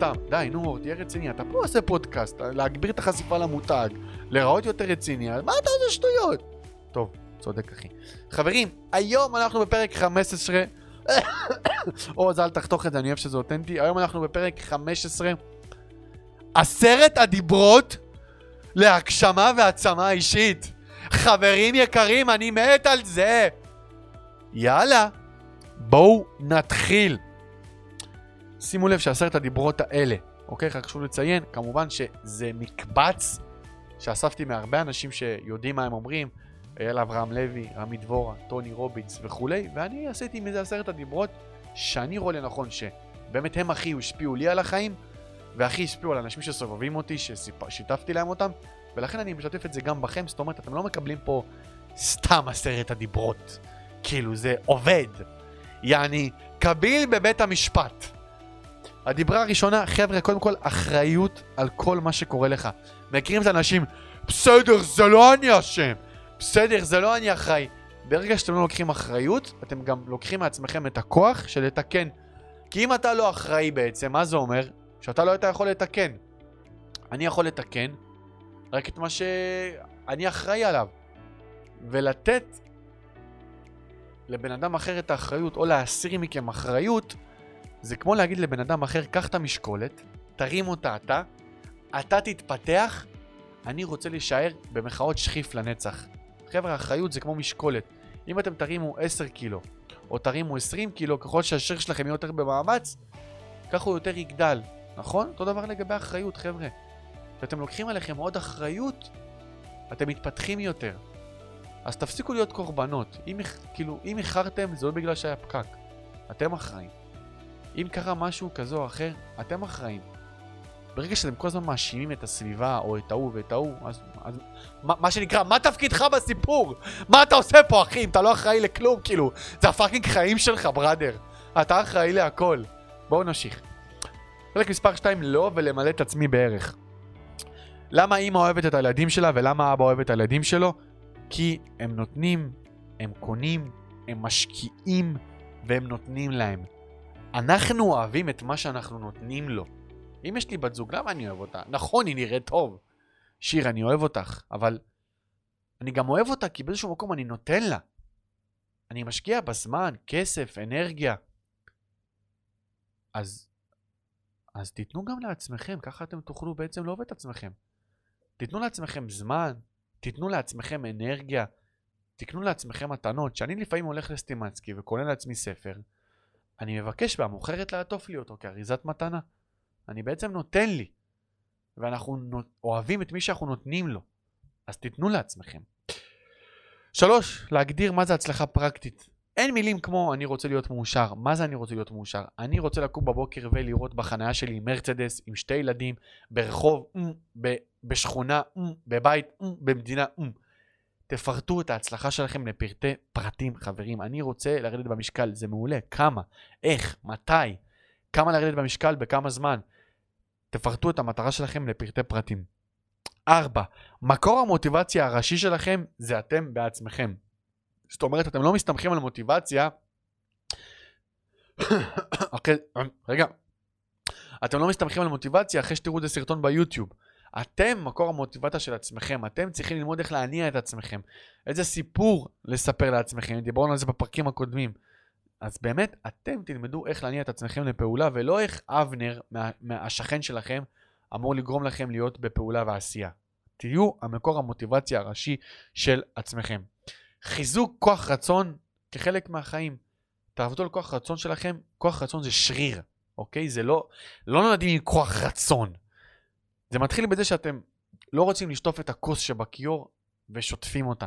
סתם, די, נו, תהיה רציני, אתה פה עושה פודקאסט, להגביר את החשיפה למותג, להיראות יותר רציני, מה אתה עושה שטויות? טוב, צודק אחי. חברים, היום אנחנו בפרק 15, או, אז אל תחתוך את זה, אני אוהב שזה אותנטי, היום אנחנו בפרק 15, עשרת הדיברות להגשמה והעצמה אישית. חברים יקרים, אני מת על זה. יאללה, בואו נתחיל. שימו לב שעשרת הדיברות האלה, אוקיי? רק חשוב לציין, כמובן שזה מקבץ שאספתי מהרבה אנשים שיודעים מה הם אומרים, אייל אברהם לוי, רמי דבורה, טוני רוביץ וכולי, ואני עשיתי מזה עשרת הדיברות שאני רואה לנכון שבאמת הם הכי השפיעו לי על החיים, והכי השפיעו על אנשים שסובבים אותי, ששיתפתי להם אותם, ולכן אני משתף את זה גם בכם, זאת אומרת, אתם לא מקבלים פה סתם עשרת הדיברות. כאילו, זה עובד. יעני, קביל בבית המשפט. הדיברה הראשונה, חבר'ה, קודם כל, אחריות על כל מה שקורה לך. מכירים את האנשים, בסדר, זה לא אני אשם. בסדר, זה לא אני אחראי. ברגע שאתם לא לוקחים אחריות, אתם גם לוקחים מעצמכם את הכוח של לתקן. כי אם אתה לא אחראי בעצם, מה זה אומר? שאתה לא היית יכול לתקן. אני יכול לתקן רק את מה שאני אחראי עליו. ולתת לבן אדם אחר את האחריות, או להסיר מכם אחריות, זה כמו להגיד לבן אדם אחר, קח את המשקולת, תרים אותה אתה, אתה תתפתח, אני רוצה להישאר במחאות שכיף לנצח. חבר'ה, אחריות זה כמו משקולת. אם אתם תרימו 10 קילו, או תרימו 20 קילו, ככל שהשריר שלכם יהיה יותר במאמץ, ככה הוא יותר יגדל. נכון? אותו דבר לגבי אחריות, חבר'ה. כשאתם לוקחים עליכם עוד אחריות, אתם מתפתחים יותר. אז תפסיקו להיות קורבנות. אם, כאילו, אם איחרתם, זה לא בגלל שהיה פקק. אתם אחראים. אם קרה משהו כזה או אחר, אתם אחראים. ברגע שאתם כל הזמן מאשימים את הסביבה, או את ההוא ואת ההוא, אז, אז מה, מה שנקרא, מה תפקידך בסיפור? מה אתה עושה פה, אחי? אם אתה לא אחראי לכלום, כאילו, זה הפאקינג חיים שלך, בראדר. אתה אחראי להכל. בואו נמשיך. חלק מספר 2, לא ולמלא את עצמי בערך. למה אימא אוהבת את הילדים שלה ולמה אבא אוהב את הילדים שלו? כי הם נותנים, הם קונים, הם משקיעים והם נותנים להם. אנחנו אוהבים את מה שאנחנו נותנים לו. אם יש לי בת זוג, למה אני אוהב אותה? נכון, היא נראית טוב. שיר, אני אוהב אותך, אבל אני גם אוהב אותה כי באיזשהו מקום אני נותן לה. אני משקיע בזמן, כסף, אנרגיה. אז, אז תיתנו גם לעצמכם, ככה אתם תוכלו בעצם לאהוב את עצמכם. תיתנו לעצמכם זמן, תיתנו לעצמכם אנרגיה, תקנו לעצמכם מתנות. כשאני לפעמים הולך לסטימצקי וקונה לעצמי ספר, אני מבקש מהמוכרת לעטוף לי אותו כאריזת מתנה. אני בעצם נותן לי, ואנחנו אוהבים את מי שאנחנו נותנים לו. אז תיתנו לעצמכם. שלוש, להגדיר מה זה הצלחה פרקטית. אין מילים כמו אני רוצה להיות מאושר. מה זה אני רוצה להיות מאושר? אני רוצה לקום בבוקר ולראות בחניה שלי מרצדס עם שתי ילדים ברחוב, בשכונה, בבית, במדינה. תפרטו את ההצלחה שלכם לפרטי פרטים, חברים. אני רוצה לרדת במשקל, זה מעולה. כמה? איך? מתי? כמה לרדת במשקל? בכמה זמן? תפרטו את המטרה שלכם לפרטי פרטים. 4. מקור המוטיבציה הראשי שלכם זה אתם בעצמכם. זאת אומרת, אתם לא מסתמכים על מוטיבציה. אחרי, רגע. אתם לא מסתמכים על מוטיבציה אחרי שתראו את הסרטון ביוטיוב. אתם מקור המוטיבציה של עצמכם, אתם צריכים ללמוד איך להניע את עצמכם. איזה סיפור לספר לעצמכם, דיברנו על זה בפרקים הקודמים. אז באמת, אתם תלמדו איך להניע את עצמכם לפעולה, ולא איך אבנר, מה, מהשכן שלכם, אמור לגרום לכם להיות בפעולה ועשייה. תהיו המקור המוטיבציה הראשי של עצמכם. חיזוק כוח רצון כחלק מהחיים. תעבדו על כוח רצון שלכם, כוח רצון זה שריר, אוקיי? זה לא, לא נולדים עם כוח רצון. זה מתחיל בזה שאתם לא רוצים לשטוף את הכוס שבכיור ושוטפים אותה.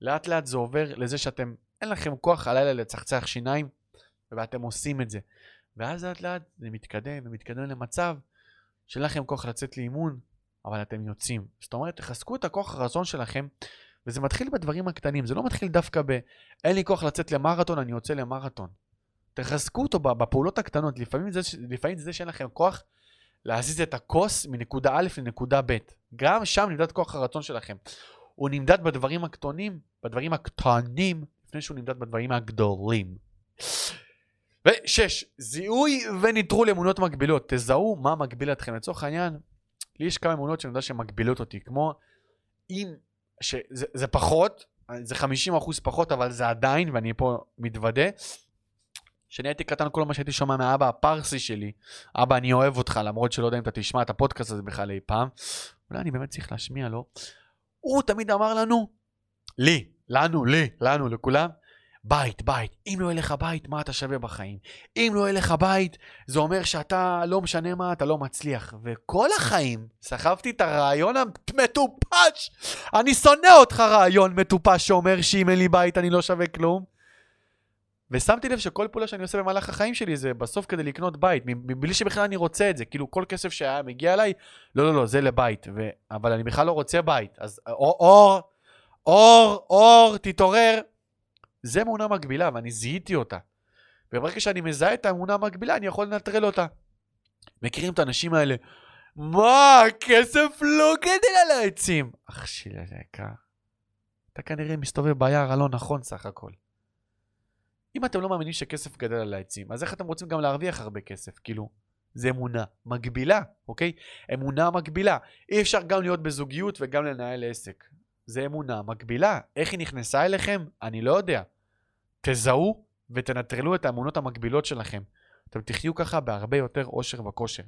לאט לאט זה עובר לזה שאתם, אין לכם כוח הלילה לצחצח שיניים, ואתם עושים את זה. ואז לאט לאט זה מתקדם ומתקדם למצב שאין לכם כוח לצאת לאימון, אבל אתם יוצאים. זאת אומרת, תחזקו את הכוח הרצון שלכם, וזה מתחיל בדברים הקטנים, זה לא מתחיל דווקא ב... אין לי כוח לצאת למרתון, אני יוצא למרתון. תחזקו אותו בפעולות הקטנות, לפעמים זה, לפעמים זה שאין לכם כוח להזיז את הכוס מנקודה א' לנקודה ב'. גם שם נמדד כוח הרצון שלכם. הוא נמדד בדברים הקטנים, בדברים הקטנים, לפני שהוא נמדד בדברים הגדולים. ושש, זיהוי וניטרול אמונות מגבילות. תזהו מה מגביל אתכם. לצורך העניין, לי יש כמה אמונות שאני יודע שהן מגבילות אותי, כמו אם, שזה זה פחות, זה 50 אחוז פחות, אבל זה עדיין, ואני פה מתוודה, כשאני הייתי קטן, כל מה שהייתי שומע מהאבא הפרסי שלי, אבא, אני אוהב אותך, למרות שלא יודע אם אתה תשמע את הפודקאסט הזה בכלל אי פעם, אולי אני באמת צריך להשמיע לו, הוא תמיד אמר לנו, לי, לנו, לי, לנו, לכולם, בית, בית. אם לא יהיה לך בית, מה אתה שווה בחיים? אם לא יהיה לך בית, זה אומר שאתה, לא משנה מה, אתה לא מצליח. וכל החיים סחבתי את הרעיון המטופש. אני שונא אותך רעיון מטופש שאומר שאם אין לי בית אני לא שווה כלום. ושמתי לב שכל פעולה שאני עושה במהלך החיים שלי זה בסוף כדי לקנות בית, מבלי שבכלל אני רוצה את זה. כאילו כל כסף שהיה מגיע אליי, לא, לא, לא, זה לבית. ו... אבל אני בכלל לא רוצה בית. אז אור, אור, אור, אור, תתעורר. זה אמונה מגבילה, ואני זיהיתי אותה. וברגע שאני מזהה את האמונה המקבילה, אני יכול לנטרל אותה. מכירים את האנשים האלה? מה, הכסף לא גדל על העצים. אח שלי היקר, אתה כנראה מסתובב ביער הלא נכון סך הכל. אם אתם לא מאמינים שכסף גדל על העצים, אז איך אתם רוצים גם להרוויח הרבה כסף? כאילו, זה אמונה מגבילה, אוקיי? אמונה מגבילה. אי אפשר גם להיות בזוגיות וגם לנהל עסק. זה אמונה מגבילה. איך היא נכנסה אליכם? אני לא יודע. תזהו ותנטרלו את האמונות המגבילות שלכם. אתם תחיו ככה בהרבה יותר אושר וכושר.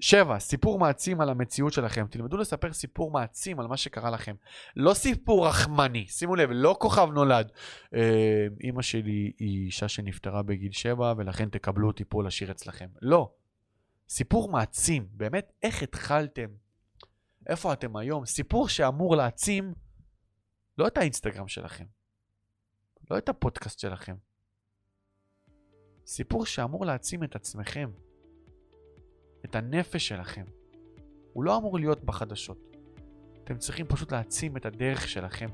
שבע, סיפור מעצים על המציאות שלכם. תלמדו לספר סיפור מעצים על מה שקרה לכם. לא סיפור רחמני, שימו לב, לא כוכב נולד. אה, אימא שלי היא אישה שנפטרה בגיל שבע, ולכן תקבלו אותי פה לשיר אצלכם. לא. סיפור מעצים, באמת, איך התחלתם? איפה אתם היום? סיפור שאמור להעצים לא את האינסטגרם שלכם, לא את הפודקאסט שלכם. סיפור שאמור להעצים את עצמכם, את הנפש שלכם. הוא לא אמור להיות בחדשות. אתם צריכים פשוט להעצים את הדרך שלכם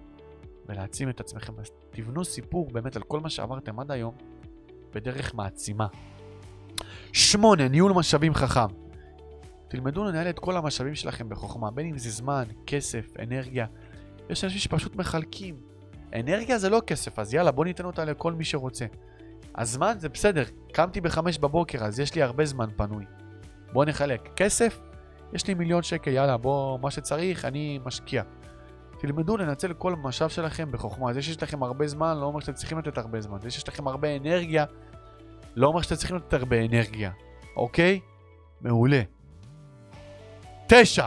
ולהעצים את עצמכם. אז תבנו סיפור באמת על כל מה שעברתם עד היום בדרך מעצימה. שמונה, ניהול משאבים חכם. תלמדו לנהל את כל המשאבים שלכם בחוכמה, בין אם זה זמן, כסף, אנרגיה. יש אנשים שפשוט מחלקים. אנרגיה זה לא כסף, אז יאללה, בוא ניתן אותה לכל מי שרוצה. הזמן זה בסדר, קמתי בחמש בבוקר, אז יש לי הרבה זמן פנוי. בוא נחלק. כסף, יש לי מיליון שקל, יאללה, בוא, מה שצריך, אני משקיע. תלמדו לנצל כל משאב שלכם בחוכמה. זה שיש לכם הרבה זמן, לא אומר שאתם צריכים לתת הרבה זמן. זה שיש לכם הרבה אנרגיה, לא אומר שאתם צריכים לתת הרבה אנרגיה. אוקיי? מעולה. תשע.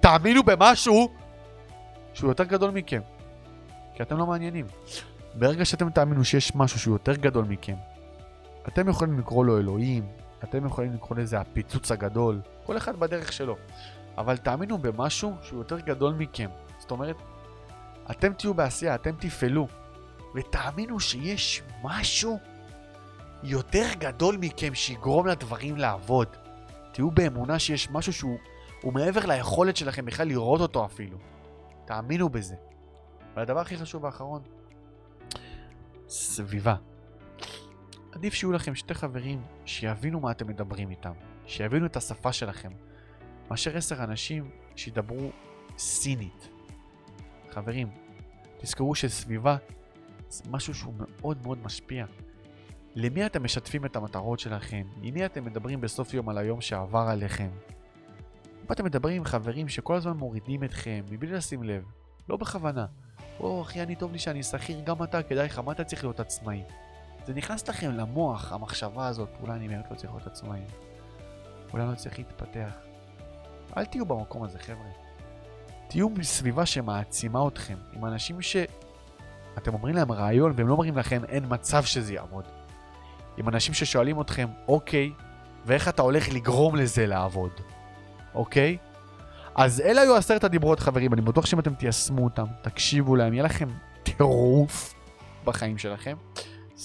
תאמינו במשהו שהוא יותר גדול מכם. כי אתם לא מעניינים. ברגע שאתם תאמינו שיש משהו שהוא יותר גדול מכם, אתם יכולים לקרוא לו אלוהים, אתם יכולים לקרוא לזה הפיצוץ הגדול, כל אחד בדרך שלו. אבל תאמינו במשהו שהוא יותר גדול מכם. זאת אומרת, אתם תהיו בעשייה, אתם תפעלו, ותאמינו שיש משהו יותר גדול מכם שיגרום לדברים לעבוד. תהיו באמונה שיש משהו שהוא מעבר ליכולת שלכם בכלל לראות אותו אפילו. תאמינו בזה. והדבר הכי חשוב האחרון, סביבה. עדיף שיהיו לכם שתי חברים שיבינו מה אתם מדברים איתם, שיבינו את השפה שלכם, מאשר עשר אנשים שידברו סינית. חברים, תזכרו שסביבה זה משהו שהוא מאוד מאוד משפיע. למי אתם משתפים את המטרות שלכם? עם מי אתם מדברים בסוף יום על היום שעבר עליכם? אם אתם מדברים עם חברים שכל הזמן מורידים אתכם, מבלי לשים לב, לא בכוונה. או, אחי, אני טוב לי שאני שכיר, גם אתה, כדאי לך, מה אתה צריך להיות עצמאי? זה נכנס לכם למוח, המחשבה הזאת, אולי אני באמת לא צריך להיות עצמאי. אולי לא צריך להתפתח. אל תהיו במקום הזה, חבר'ה. תהיו בסביבה שמעצימה אתכם, עם אנשים שאתם אומרים להם רעיון והם לא אומרים לכם אין מצב שזה יעמוד. עם אנשים ששואלים אתכם, אוקיי, ואיך אתה הולך לגרום לזה לעבוד, אוקיי? אז אלה היו עשרת הדיברות, חברים. אני בטוח שאם אתם תיישמו אותם, תקשיבו להם, יהיה לכם טירוף בחיים שלכם.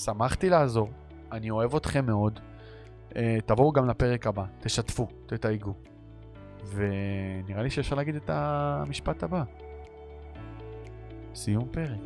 שמחתי לעזור, אני אוהב אתכם מאוד. Uh, תבואו גם לפרק הבא, תשתפו, תתייגו. ונראה לי שאפשר להגיד את המשפט הבא. סיום פרק.